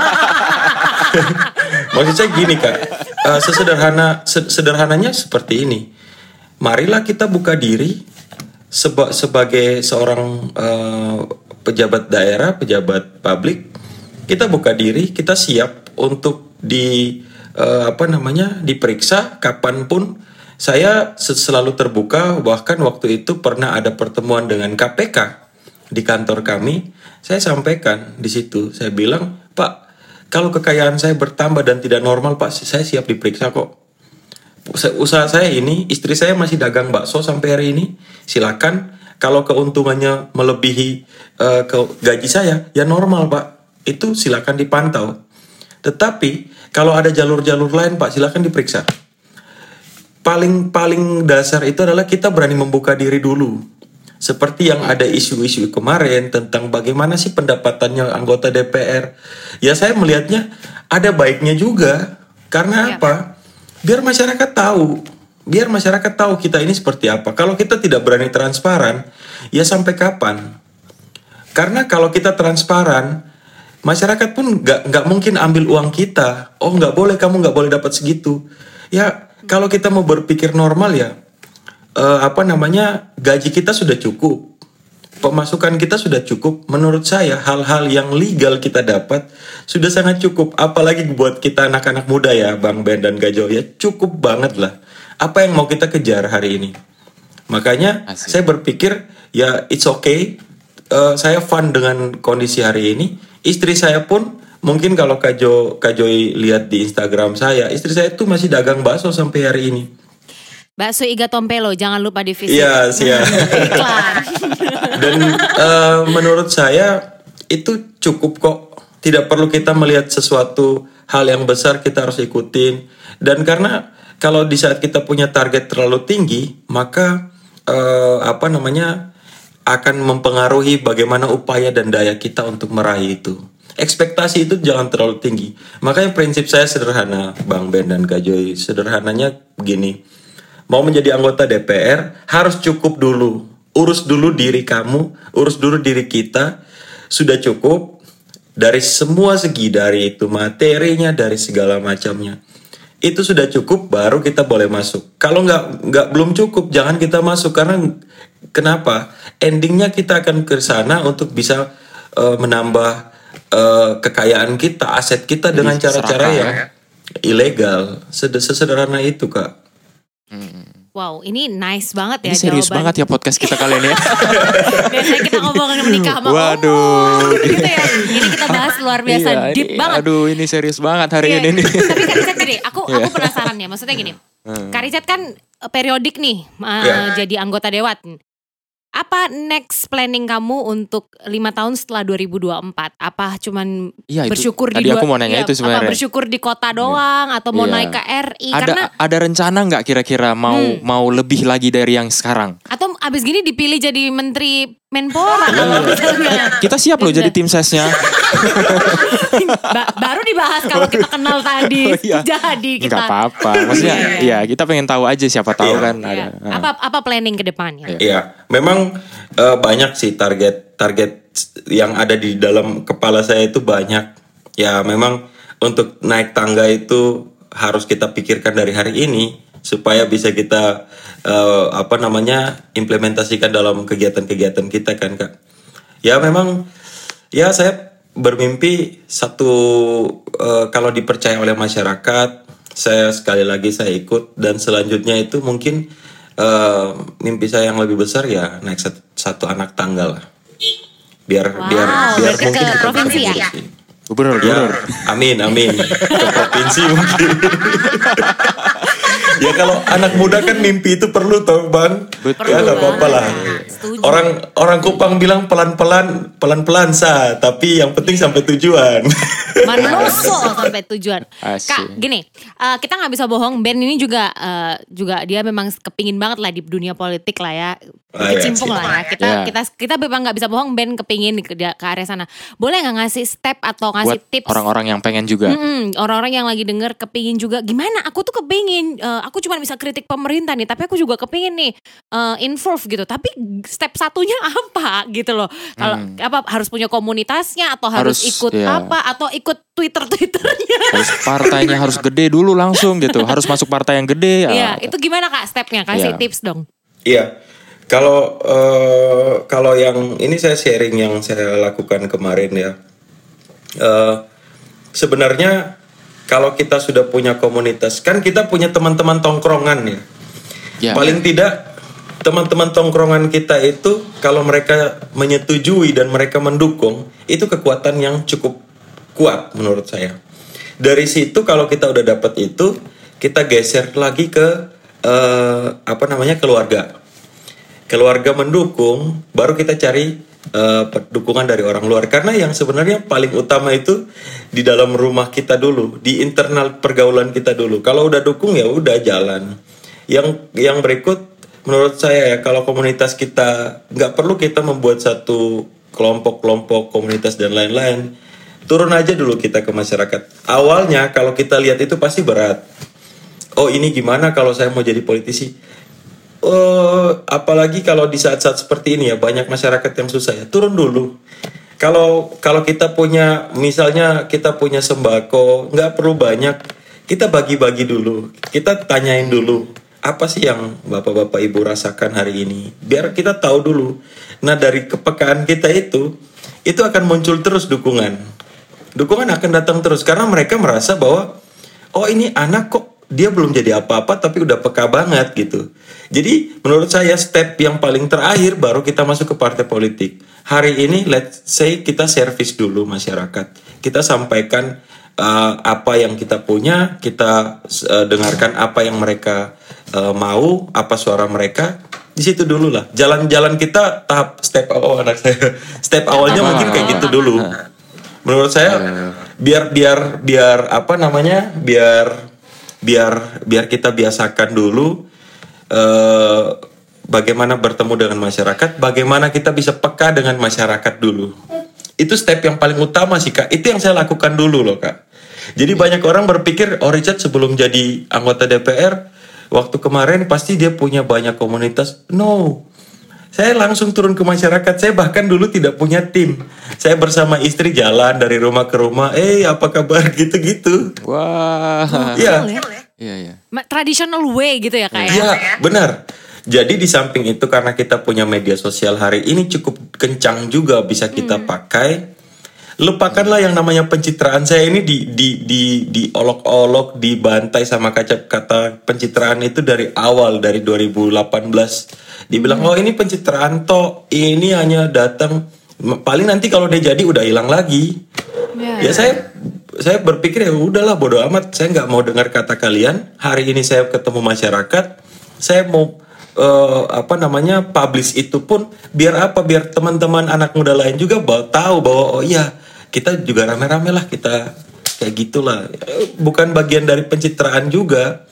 S3: Maksud saya gini Kak. Eh, sesederhana se- sederhananya seperti ini. Marilah kita buka diri seba- sebagai seorang eh, pejabat daerah, pejabat publik, kita buka diri, kita siap untuk di eh, apa namanya diperiksa kapan pun. Saya se- selalu terbuka, bahkan waktu itu pernah ada pertemuan dengan KPK di kantor kami. Saya sampaikan di situ, saya bilang, Pak, kalau kekayaan saya bertambah dan tidak normal, Pak, saya siap diperiksa kok usaha saya ini istri saya masih dagang bakso sampai hari ini silakan kalau keuntungannya melebihi eh, ke gaji saya ya normal pak itu silakan dipantau. Tetapi kalau ada jalur-jalur lain pak silakan diperiksa. Paling paling dasar itu adalah kita berani membuka diri dulu. Seperti yang ada isu-isu kemarin tentang bagaimana sih pendapatannya anggota DPR ya saya melihatnya ada baiknya juga. Karena
S1: Ya.
S3: apa? Biar masyarakat tahu. Biar masyarakat tahu kita ini seperti apa. Kalau kita tidak berani transparan ya sampai kapan? Karena kalau kita transparan masyarakat pun nggak nggak mungkin ambil uang kita. Oh nggak boleh kamu nggak boleh dapat segitu. Ya kalau kita mau berpikir normal ya eh, apa namanya gaji kita sudah cukup. Pemasukan kita sudah cukup. Menurut saya hal-hal yang legal kita dapat sudah sangat cukup. Apalagi buat kita anak-anak muda ya Bang Ben dan Gajo ya. Cukup banget lah. Apa yang mau kita kejar hari ini? Makanya
S2: Asik.
S3: saya berpikir ya it's okay. Eh, saya fun dengan kondisi hari ini istri saya pun mungkin kalau Kajo Kajoi lihat di Instagram saya istri saya tuh masih dagang bakso sampai hari ini
S1: Bakso Iga Tompelo, jangan lupa di visit.
S3: Iya. [laughs]
S1: Iklan.
S3: Dan eh, menurut saya itu cukup kok. Tidak perlu kita melihat sesuatu hal yang besar kita harus ikutin. Dan karena kalau di saat kita punya target terlalu tinggi, maka eh, apa namanya akan mempengaruhi bagaimana upaya dan daya kita untuk meraih itu. Ekspektasi itu jangan terlalu tinggi. Makanya prinsip saya sederhana, Bang Ben dan Kak Joy. Sederhananya begini. Mau menjadi anggota DPR harus cukup dulu. Urus dulu diri kamu, urus dulu diri kita. Sudah cukup dari semua segi dari itu materinya dari segala macamnya itu sudah cukup baru kita boleh masuk kalau nggak nggak belum cukup jangan kita masuk karena kenapa endingnya kita akan ke sana untuk bisa uh, menambah uh, kekayaan kita aset kita dengan cara-cara yang ya. ilegal sesederhana itu kak
S1: Wow, ini nice banget ya
S2: Ini serius jawaban. banget ya podcast kita kali ini ya. [laughs]
S1: Biasanya kita ngomongin menikah sama
S2: Waduh.
S1: Gitu ya. Ini kita bahas luar biasa iya, deep
S2: ini,
S1: banget.
S2: Aduh, ini serius banget hari iya, ini nih.
S1: Tapi Karizat gini, aku [laughs] aku iya. penasaran ya. Maksudnya gini. [laughs] Hmm. Karizat kan eh, periodik nih uh, yeah. jadi anggota dewan apa next planning kamu untuk lima tahun setelah 2024? Apa cuman ya, itu, bersyukur
S2: di
S1: dua,
S2: aku mau nanya ya, itu sebenarnya.
S1: Apa bersyukur di kota iya. doang ya. atau mau ya. naik ke RI?
S2: Ada
S1: Karena
S2: ada rencana nggak kira-kira mau hmm. mau lebih lagi dari yang sekarang?
S1: Atau abis gini dipilih jadi menteri Menpora kalau
S2: misalnya. Kita siap loh jadi tim sesnya. [laughs]
S1: ba baru dibahas kalau kita kenal tadi. Oh, iya. Jadi kita.
S2: Gak apa-apa. Maksudnya iya kita pengen tahu aja siapa tahu iya. kan iya. ada.
S1: Apa apa planning ke depannya?
S3: Iya, memang uh, banyak sih target target yang ada di dalam kepala saya itu banyak. Ya memang untuk naik tangga itu harus kita pikirkan dari hari ini supaya bisa kita uh, apa namanya implementasikan dalam kegiatan-kegiatan kita kan kak ya memang ya saya bermimpi satu uh, kalau dipercaya oleh masyarakat saya sekali lagi saya ikut dan selanjutnya itu mungkin uh, mimpi saya yang lebih besar ya naik satu, satu anak tanggal lah biar wow, biar biar mungkin
S1: ke provinsi ya
S2: Gubernur,
S3: ya, Amin, amin. Ke provinsi mungkin. [laughs] ya kalau anak muda kan mimpi itu perlu tau bang. Betul. ya nggak apa-apa lah. orang orang Kupang bilang pelan-pelan pelan-pelan sah tapi yang penting sampai tujuan. [laughs]
S1: Manoso sampai tujuan? Asik. kak gini uh, kita nggak bisa bohong. Ben ini juga uh, juga dia memang kepingin banget lah di dunia politik lah ya. Ah, kecimpung lah ya. Kita yeah. kita kita memang nggak bisa bohong. Ben kepingin ke, ke area sana. Boleh nggak ngasih step atau ngasih
S2: Buat
S1: tips?
S2: orang-orang yang pengen juga?
S1: Orang-orang yang lagi denger kepingin juga. Gimana? Aku tuh kepingin uh, aku cuma bisa kritik pemerintah nih tapi aku juga kepingin nih uh, involve gitu. Tapi step satunya [laughs] apa gitu loh? Kalau hmm. apa harus punya komunitasnya atau harus, harus ikut ya. apa? Atau ikut twitter [laughs] twitternya?
S2: Harus partainya harus gede dulu langsung gitu. Harus masuk partai yang gede
S1: ya. Ya itu gimana kak stepnya? Kasih ya. tips dong.
S3: Iya. Kalau uh, kalau yang ini saya sharing yang saya lakukan kemarin ya. Uh, sebenarnya kalau kita sudah punya komunitas, kan kita punya teman-teman tongkrongan ya. ya. Paling tidak teman-teman tongkrongan kita itu kalau mereka menyetujui dan mereka mendukung, itu kekuatan yang cukup kuat menurut saya. Dari situ kalau kita udah dapat itu, kita geser lagi ke uh, apa namanya keluarga. Keluarga mendukung, baru kita cari uh, dukungan dari orang luar. Karena yang sebenarnya paling utama itu di dalam rumah kita dulu di internal pergaulan kita dulu. Kalau udah dukung ya udah jalan. Yang yang berikut menurut saya ya kalau komunitas kita nggak perlu kita membuat satu kelompok-kelompok komunitas dan lain-lain. Turun aja dulu kita ke masyarakat. Awalnya kalau kita lihat itu pasti berat. Oh ini gimana kalau saya mau jadi politisi uh, apalagi kalau di saat-saat seperti ini ya banyak masyarakat yang susah ya. Turun dulu. Kalau kalau kita punya misalnya kita punya sembako nggak perlu banyak kita bagi-bagi dulu. Kita tanyain dulu apa sih yang bapak-bapak ibu rasakan hari ini? Biar kita tahu dulu. Nah dari kepekaan kita itu itu akan muncul terus dukungan. Dukungan akan datang terus karena mereka merasa bahwa oh ini anak kok dia belum jadi apa-apa tapi udah peka banget gitu. Jadi menurut saya step yang paling terakhir baru kita masuk ke partai politik. Hari ini let's say kita servis dulu masyarakat. Kita sampaikan uh, apa yang kita punya, kita uh, dengarkan apa yang mereka uh, mau, apa suara mereka. Di situ dulu lah. Jalan-jalan kita tahap step oh [laughs] anak saya. Step awalnya mungkin kayak gitu dulu. [laughs] Menurut saya biar biar biar apa namanya? biar biar biar kita biasakan dulu uh, bagaimana bertemu dengan masyarakat, bagaimana kita bisa peka dengan masyarakat dulu. Itu step yang paling utama sih kak. Itu yang saya lakukan dulu loh kak. Jadi banyak orang berpikir, oh Richard sebelum jadi anggota DPR, waktu kemarin pasti dia punya banyak komunitas. No, saya langsung turun ke masyarakat. Saya bahkan dulu tidak punya tim. Saya bersama istri jalan dari rumah ke rumah. Eh, apa kabar? [laughs] Gitu-gitu.
S2: Wah.
S3: Iya,
S2: Iya, iya.
S1: Traditional way gitu ya kayak.
S3: iya, benar. Jadi di samping itu karena kita punya media sosial hari ini cukup kencang juga bisa kita pakai. Lupakanlah yang namanya pencitraan saya ini di di di diolok-olok, dibantai sama kaca kata pencitraan itu dari awal dari 2018. Dibilang oh ini pencitraan toh, ini hanya datang paling nanti kalau dia jadi udah hilang lagi.
S1: Ya.
S3: Ya saya saya berpikir ya udahlah bodo amat, saya nggak mau dengar kata kalian. Hari ini saya ketemu masyarakat, saya mau eh, apa namanya publish itu pun biar apa? Biar teman-teman anak muda lain juga tahu bahwa oh iya kita juga rame-rame lah kita kayak gitulah. Bukan bagian dari pencitraan juga.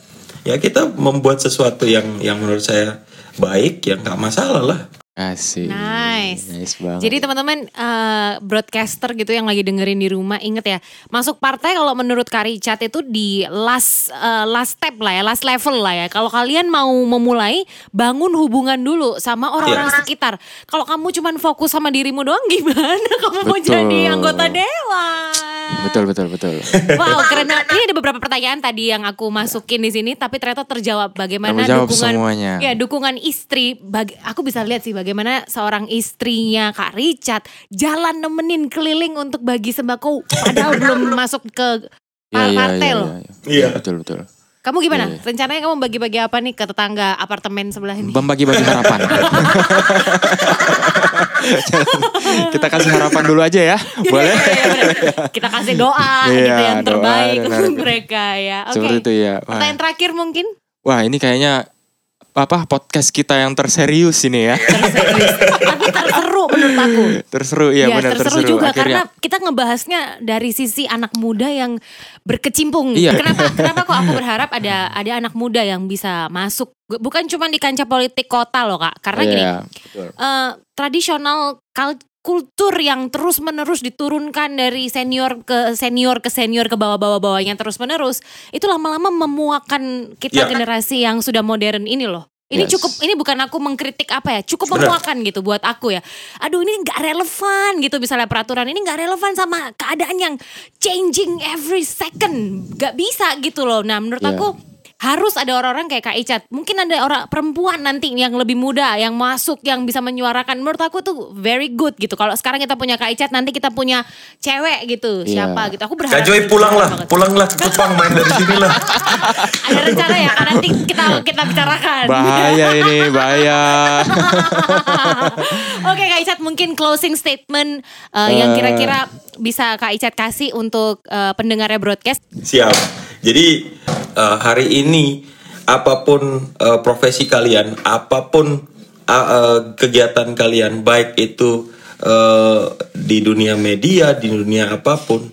S3: Ya kita membuat sesuatu yang yang menurut saya baik, yang nggak masalah lah.
S2: Asik.
S1: Nice.
S2: Nice banget.
S1: Jadi teman-teman eh, broadcaster gitu yang lagi dengerin di rumah inget ya masuk partai kalau menurut Kak Richard itu di last eh, last step lah ya last level lah ya. Kalau kalian mau memulai bangun hubungan dulu sama orang-orang
S3: Iya.
S1: sekitar. Kalau kamu cuman fokus sama dirimu doang [laughs] gimana kamu mau
S2: Betul.
S1: jadi anggota dewan?
S2: Betul, betul, betul. [laughs]
S1: Wow, [laughs] keren banget. Ini ada beberapa pertanyaan tadi yang aku masukin di sini, tapi ternyata terjawab bagaimana
S2: Terjawab
S1: dukungan,
S2: semuanya.
S1: ya dukungan istri. Bag- aku bisa lihat sih bagaimana seorang istrinya Kak Richard jalan nemenin keliling untuk bagi sembako, padahal [laughs] belum masuk ke
S2: Iya, iya,
S1: partai
S2: iya,
S1: loh.
S2: iya,
S3: Iya.
S2: Betul, betul.
S1: Kamu gimana?
S2: Iya, iya.
S1: Rencananya kamu bagi-bagi apa nih ke tetangga apartemen sebelah ini?
S2: Membagi-bagi harapan. [laughs] Kita kasih harapan dulu aja ya. Boleh?
S1: Iya, iya, bener. Kita kasih doa
S2: Iya,
S1: gitu yang terbaik untuk mereka ya. Oke.
S2: Seperti itu ya. Wah.
S1: Pertanyaan terakhir mungkin
S2: Wah, ini kayaknya apa podcast kita yang terserius ini ya.
S1: terserius. Tapi terseru menurut aku.
S2: Terseru iya
S1: Ya,
S2: benar
S1: terseru,
S2: terseru.
S1: juga
S2: Akhirnya
S1: karena kita ngebahasnya dari sisi anak muda yang berkecimpung.
S2: Iya.
S1: Kenapa [laughs] kenapa kok aku berharap ada ada anak muda yang bisa masuk bukan cuma di kancah politik kota loh Kak. Karena gini,
S2: Iya, betul.
S1: eh, tradisional kultur yang terus menerus diturunkan dari senior ke senior ke senior ke bawah-bawah bawahnya terus menerus itu lama-lama memuakan kita
S3: Ya.
S1: generasi yang sudah modern ini loh. Ini
S2: Yes.
S1: cukup ini bukan aku mengkritik apa ya, cukup memuakan gitu buat aku ya. Aduh ini nggak relevan gitu misalnya peraturan ini nggak relevan sama keadaan yang changing every second, nggak bisa gitu loh. Nah menurut
S2: Iya.
S1: aku harus ada orang-orang kayak Kak Icat. Mungkin ada orang perempuan nanti yang lebih muda yang masuk yang bisa menyuarakan. Menurut aku tuh very good gitu. Kalau sekarang kita punya Kak Icat, nanti kita punya cewek gitu.
S2: Iya.
S1: Siapa gitu. Aku berharap
S3: Kak Joy
S1: gitu
S3: pulanglah,
S1: banget.
S3: pulanglah ke Kupang main dari sini lah. [laughs]
S1: Ada rencana ya kan nanti kita kita bicarakan.
S2: Bahaya ini, bahaya. [laughs]
S1: Oke Kak Icat mungkin closing statement uh, yang
S2: Eh.
S1: kira-kira bisa Kak Icat kasih untuk uh, pendengarnya broadcast.
S3: Siap. Jadi eh, hari ini apa pun eh, profesi kalian, apa pun eh, eh, kegiatan kalian, baik itu eh, di dunia media, di dunia apa pun,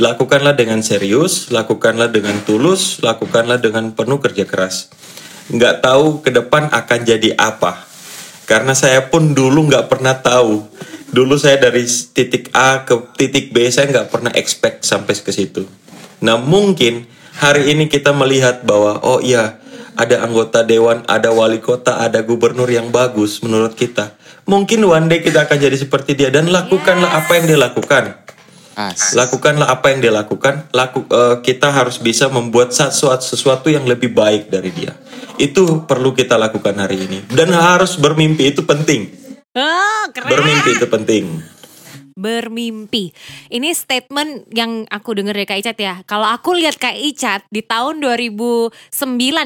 S3: lakukanlah dengan serius, lakukanlah dengan tulus, lakukanlah dengan penuh kerja keras. Nggak tahu ke depan akan jadi apa. Karena saya pun dulu nggak pernah tahu. Dulu saya dari titik A ke titik B saya nggak pernah expect sampai ke situ. Nah mungkin hari ini kita melihat bahwa oh iya ada anggota dewan, ada wali kota, ada gubernur yang bagus menurut kita. Mungkin one day kita akan jadi seperti dia dan lakukanlah apa yang dia lakukan.
S2: As.
S3: Lakukanlah apa yang dia lakukan. Laku, eh, kita harus bisa membuat sesuatu, sesuatu yang lebih baik dari dia. Itu perlu kita lakukan hari ini. Dan harus bermimpi itu penting.
S1: Oh, keren.
S3: Bermimpi itu penting.
S1: Bermimpi. Ini statement yang aku denger dari Kak Icat ya. Kalau aku lihat Kak Icat di tahun 2009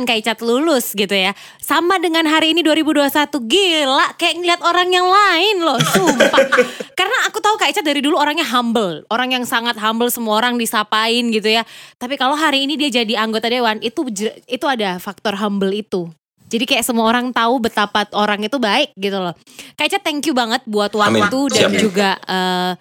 S1: Kak Icat lulus gitu ya. Sama dengan hari ini 2021. Gila kayak ngeliat orang yang lain loh. Sumpah. [laughs] Karena aku tahu Kak Icat dari dulu orangnya humble. Orang yang sangat humble semua orang disapain gitu ya. Tapi kalau hari ini dia jadi anggota dewan itu itu ada faktor humble itu. Jadi kayak semua orang tahu betapa orang itu baik gitu loh. Kayaknya thank you banget buat
S3: Amin.
S1: waktu dan
S3: Siap.
S1: juga eh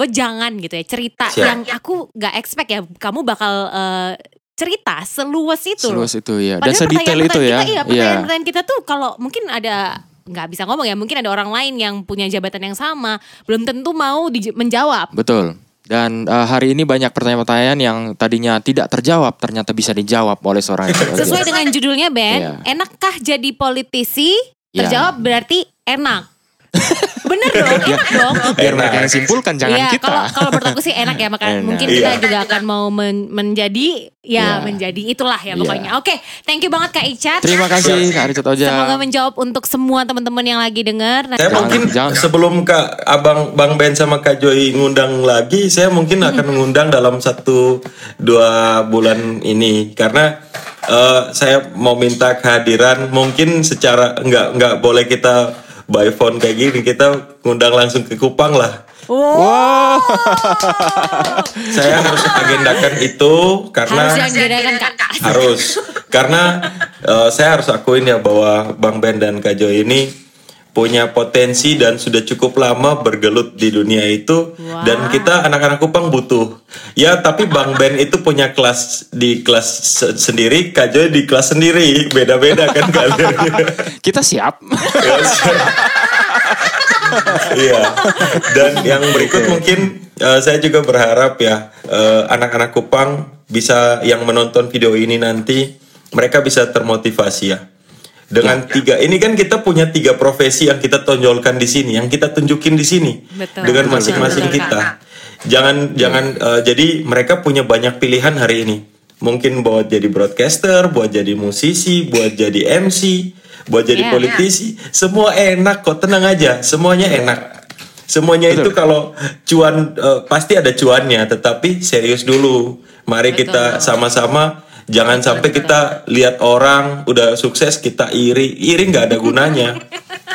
S1: wejangan gitu ya cerita
S3: Siap.
S1: yang aku nggak expect ya kamu bakal eh, cerita seluas itu.
S2: Seluas itu ya. Dan
S1: Padahal
S2: sedetail itu ya.
S1: Kita, iya,
S2: Iya.
S1: pertanyaan-pertanyaan kita tuh kalau mungkin ada nggak bisa ngomong ya, mungkin ada orang lain yang punya jabatan yang sama, belum tentu mau menjawab.
S2: Betul. Dan eh, hari ini banyak pertanyaan-pertanyaan yang tadinya tidak terjawab ternyata bisa dijawab oleh seorang [laughs]
S1: Sesuai dengan judulnya Ben,
S2: Iya.
S1: enakkah jadi politisi?
S2: Iya.
S1: Terjawab berarti enak. [laughs] Bener dong, enak dong.
S2: Biar mereka yang simpulkan jangan
S1: Iya,
S2: kita.
S1: kalau kalau menurut aku sih enak ya, maka
S2: Enak.
S1: mungkin
S3: Iya.
S1: kita juga akan mau men- menjadi ya
S2: Iya.
S1: menjadi itulah ya
S2: Iya.
S1: pokoknya. Oke, thank you banget Kak Icat.
S2: Terima kasih Kak Richard Oja.
S1: Semoga menjawab untuk semua teman-teman yang lagi dengar. Nah,
S3: Saya
S2: Jangan,
S3: mungkin
S2: jangan.
S3: sebelum Kak Abang Bang Ben sama Kak Joy ngundang lagi, saya mungkin akan [laughs] ngundang dalam satu dua bulan ini karena eh, saya mau minta kehadiran mungkin secara nggak nggak boleh kita by phone kayak gini kita ngundang langsung ke Kupang lah.
S2: Wow.
S3: Saya harus agendakan itu karena
S1: harus yang diadakan Kak.
S3: harus karena eh, saya harus akuin ya bahwa Bang Ben dan Kak Joy ini punya potensi dan sudah cukup lama bergelut di dunia itu
S1: Wah.
S3: dan kita anak-anak Kupang butuh ya tapi Bang Ben itu punya kelas di kelas se- sendiri Kak Joy di kelas sendiri beda-beda kan kalian [laughs]
S2: Kita siap. [laughs]
S3: Iya. Dan yang berikut mungkin eh, saya juga berharap ya eh, anak-anak Kupang bisa yang menonton video ini nanti mereka bisa termotivasi ya. Dengan tiga ini kan kita punya tiga profesi yang kita tonjolkan di sini, yang kita tunjukin di sini
S1: Betul.
S3: dengan
S1: Betul,
S3: masing-masing
S1: betul,
S3: kita. Jangan jangan eh, jadi mereka punya banyak pilihan hari ini. Mungkin buat jadi broadcaster, buat jadi musisi, buat jadi MC, buat jadi
S1: Iya,
S3: politisi, semua enak kok, tenang aja, semuanya enak. Semuanya itu kalau cuan eh, pasti ada cuannya, tetapi serius dulu. Mari kita sama-sama jangan sampai kita lihat orang udah sukses kita iri, iri nggak ada gunanya.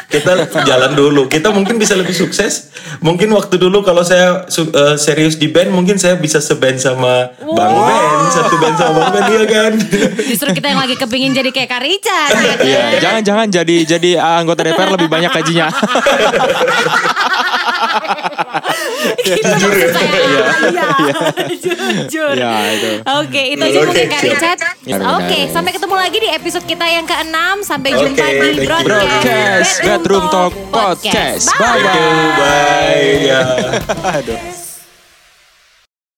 S3: Kita jalan dulu. Kita mungkin bisa lebih sukses. Mungkin waktu dulu kalau saya eh, serius di band, mungkin saya bisa seband sama Bang Ben, satu band sama Bang Ben iya kan.
S1: Justru kita yang lagi kepingin jadi kayak Kak Richard. ya kan?
S2: Iya, jangan-jangan jadi jadi uh, anggota DPR lebih banyak gajinya. [laughs]
S1: Jujur ya? Iya, jujur.
S2: Iya, itu.
S1: Oke, itu aja mungkin Kak. Richard.
S2: Ya,
S1: Oke, sampai ketemu lagi di episode kita yang ke-6. Sampai jumpa di broadcast,
S2: Broadcast Bedroom Talk Podcast.
S1: Bye.
S2: Bye
S3: bye. Ya. [laughs]
S2: Aduh.